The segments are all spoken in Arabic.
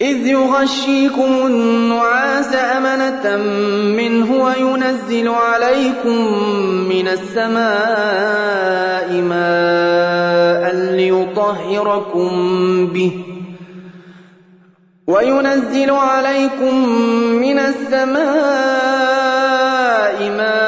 إذ يغشيكم النعاس أمنة منه وينزل عليكم من السماء ماء ليطهركم به وينزل عليكم من السماء ماء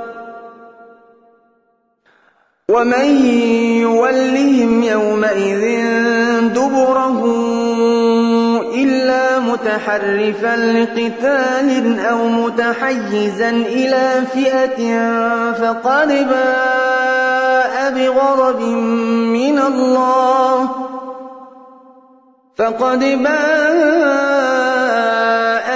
ومن يولهم يومئذ دبره إلا متحرفا لقتال أو متحيزا إلى فئة فقد باء بغضب من الله فقد باء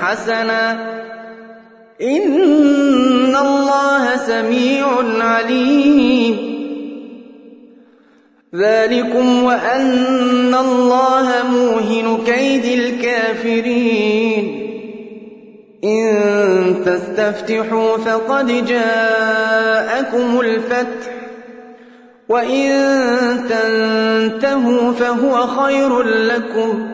حسنا إن الله سميع عليم. ذلكم وأن الله موهن كيد الكافرين. إن تستفتحوا فقد جاءكم الفتح. وإن تنتهوا فهو خير لكم.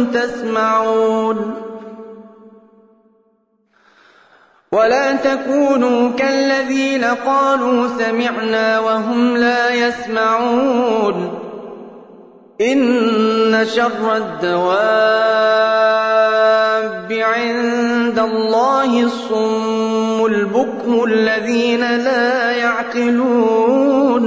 وأنتم تسمعون. ولا تكونوا كالذين قالوا سمعنا وهم لا يسمعون. إن شر الدواب عند الله الصم البكم الذين لا يعقلون.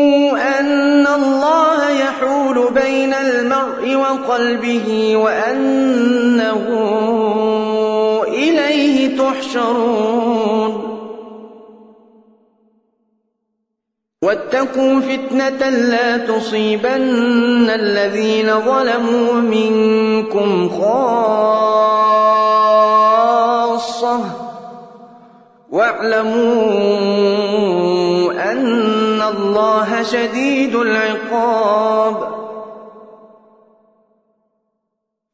وقلبه وأنه إليه تحشرون. واتقوا فتنة لا تصيبن الذين ظلموا منكم خاصة. واعلموا أن الله شديد العقاب.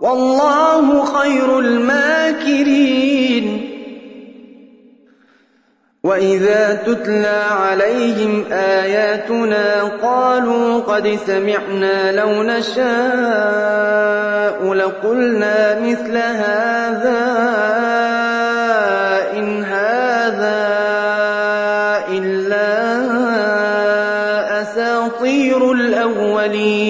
والله خير الماكرين. وإذا تتلى عليهم آياتنا قالوا قد سمعنا لو نشاء لقلنا مثل هذا إن هذا إلا أساطير الأولين.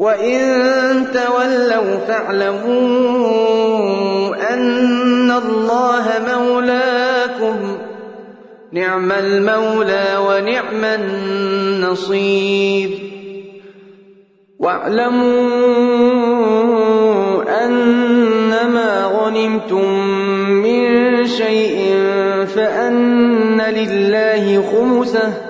وإن تولوا فاعلموا أن الله مولاكم نعم المولى ونعم النصير واعلموا أنما غنمتم من شيء فأن لله خمسه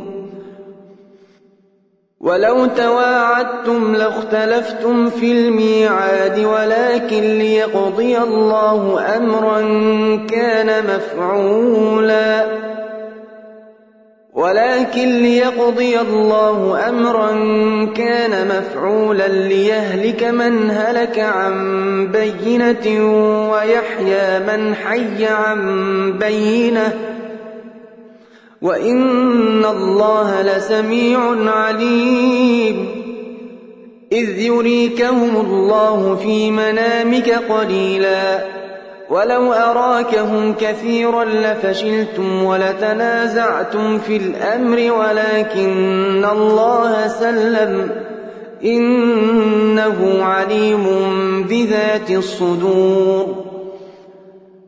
ولو تواعدتم لاختلفتم في الميعاد ولكن ليقضي الله أمرا كان مفعولا. ولكن ليقضي الله أمرا كان مفعولا ليهلك من هلك عن بينة ويحيى من حي عن بينة. وإن الله لسميع عليم إذ يريكهم الله في منامك قليلا ولو أراكهم كثيرا لفشلتم ولتنازعتم في الأمر ولكن الله سلم إنه عليم بذات الصدور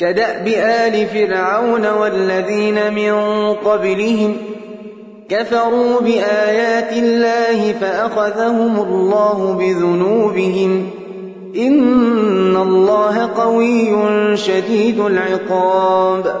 كدأب آل فرعون والذين من قبلهم كفروا بآيات الله فأخذهم الله بذنوبهم إن الله قوي شديد العقاب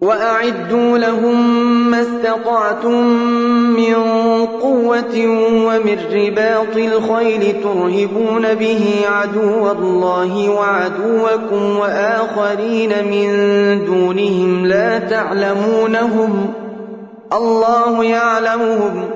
وأعدوا لهم ما استطعتم من قوة ومن رباط الخيل ترهبون به عدو الله وعدوكم وآخرين من دونهم لا تعلمونهم. الله يعلمهم.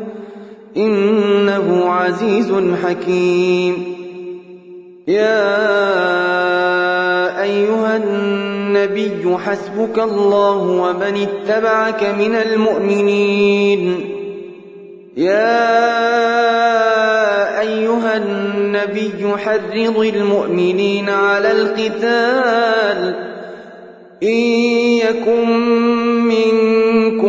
إنه عزيز حكيم. يا أيها النبي حسبك الله ومن اتبعك من المؤمنين. يا أيها النبي حرض المؤمنين على القتال. إن يكن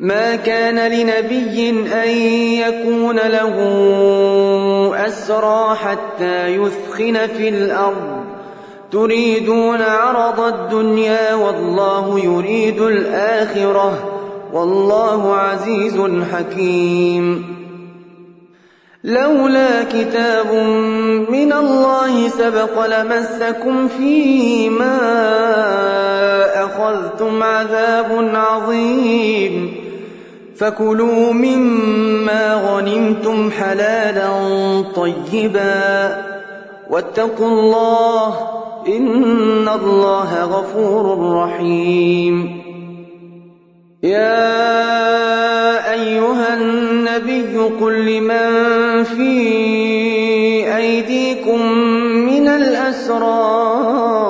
ما كان لنبي أن يكون له أسرى حتى يثخن في الأرض. تريدون عرض الدنيا والله يريد الآخرة. والله عزيز حكيم. لولا كتاب من الله سبق لمسكم فيما أخذتم عذاب عظيم. فكلوا مما غنمتم حلالا طيبا واتقوا الله إن الله غفور رحيم. يا أيها النبي قل لمن في أيديكم من الأسرى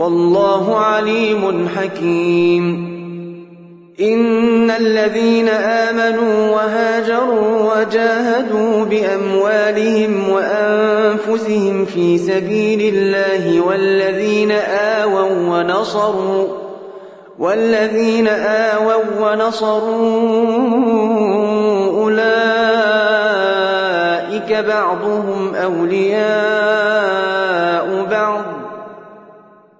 والله عليم حكيم. إن الذين آمنوا وهاجروا وجاهدوا بأموالهم وأنفسهم في سبيل الله والذين آووا ونصروا والذين آووا ونصروا أولئك بعضهم أولياء بعض.